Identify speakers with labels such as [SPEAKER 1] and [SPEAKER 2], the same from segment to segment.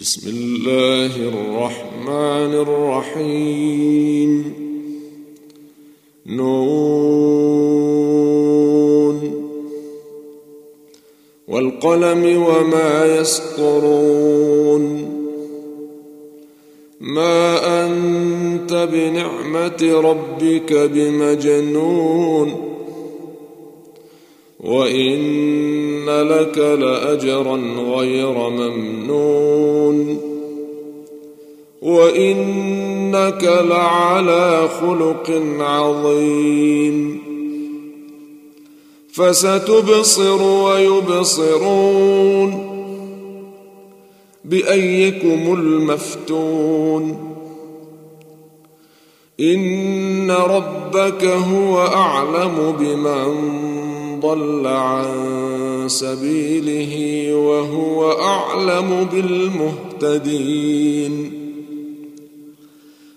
[SPEAKER 1] بسم الله الرحمن الرحيم. نون. والقلم وما يسطرون. ما أنت بنعمة ربك بمجنون. وإن لك لاجرا غير ممنون وانك لعلى خلق عظيم فستبصر ويبصرون بايكم المفتون ان ربك هو اعلم بمن ضل عن سبيله وهو أعلم بالمهتدين.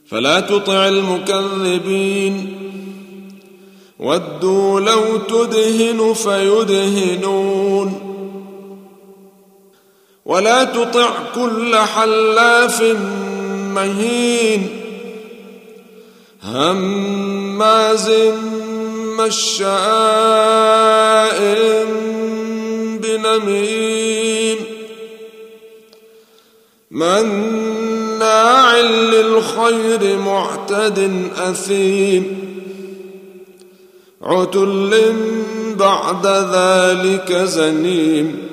[SPEAKER 1] فلا تطع المكذبين. ودوا لو تدهن فيدهنون. ولا تطع كل حلاف مهين. هماز مشاء بنميم مناع للخير معتد أثيم عتل بعد ذلك زنيم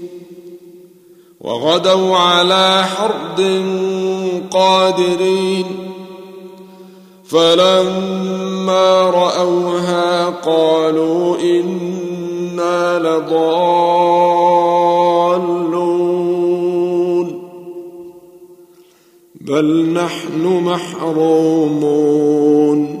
[SPEAKER 1] وغدوا على حرد قادرين. فلما رأوها قالوا إنا لضالون. بل نحن محرومون.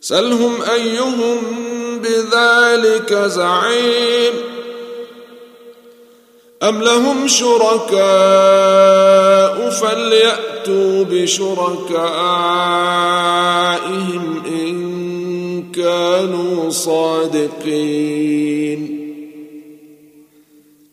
[SPEAKER 1] سلهم أيهم بذلك زعيم. أم لهم شركاء فليأتوا بشركائهم إن كانوا صادقين؟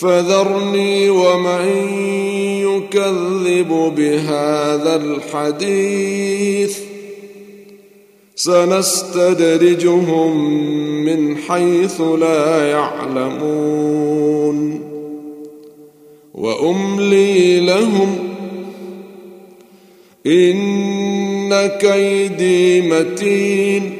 [SPEAKER 1] فذرني ومن يكذب بهذا الحديث سنستدرجهم من حيث لا يعلمون وأملي لهم إن كيدي متين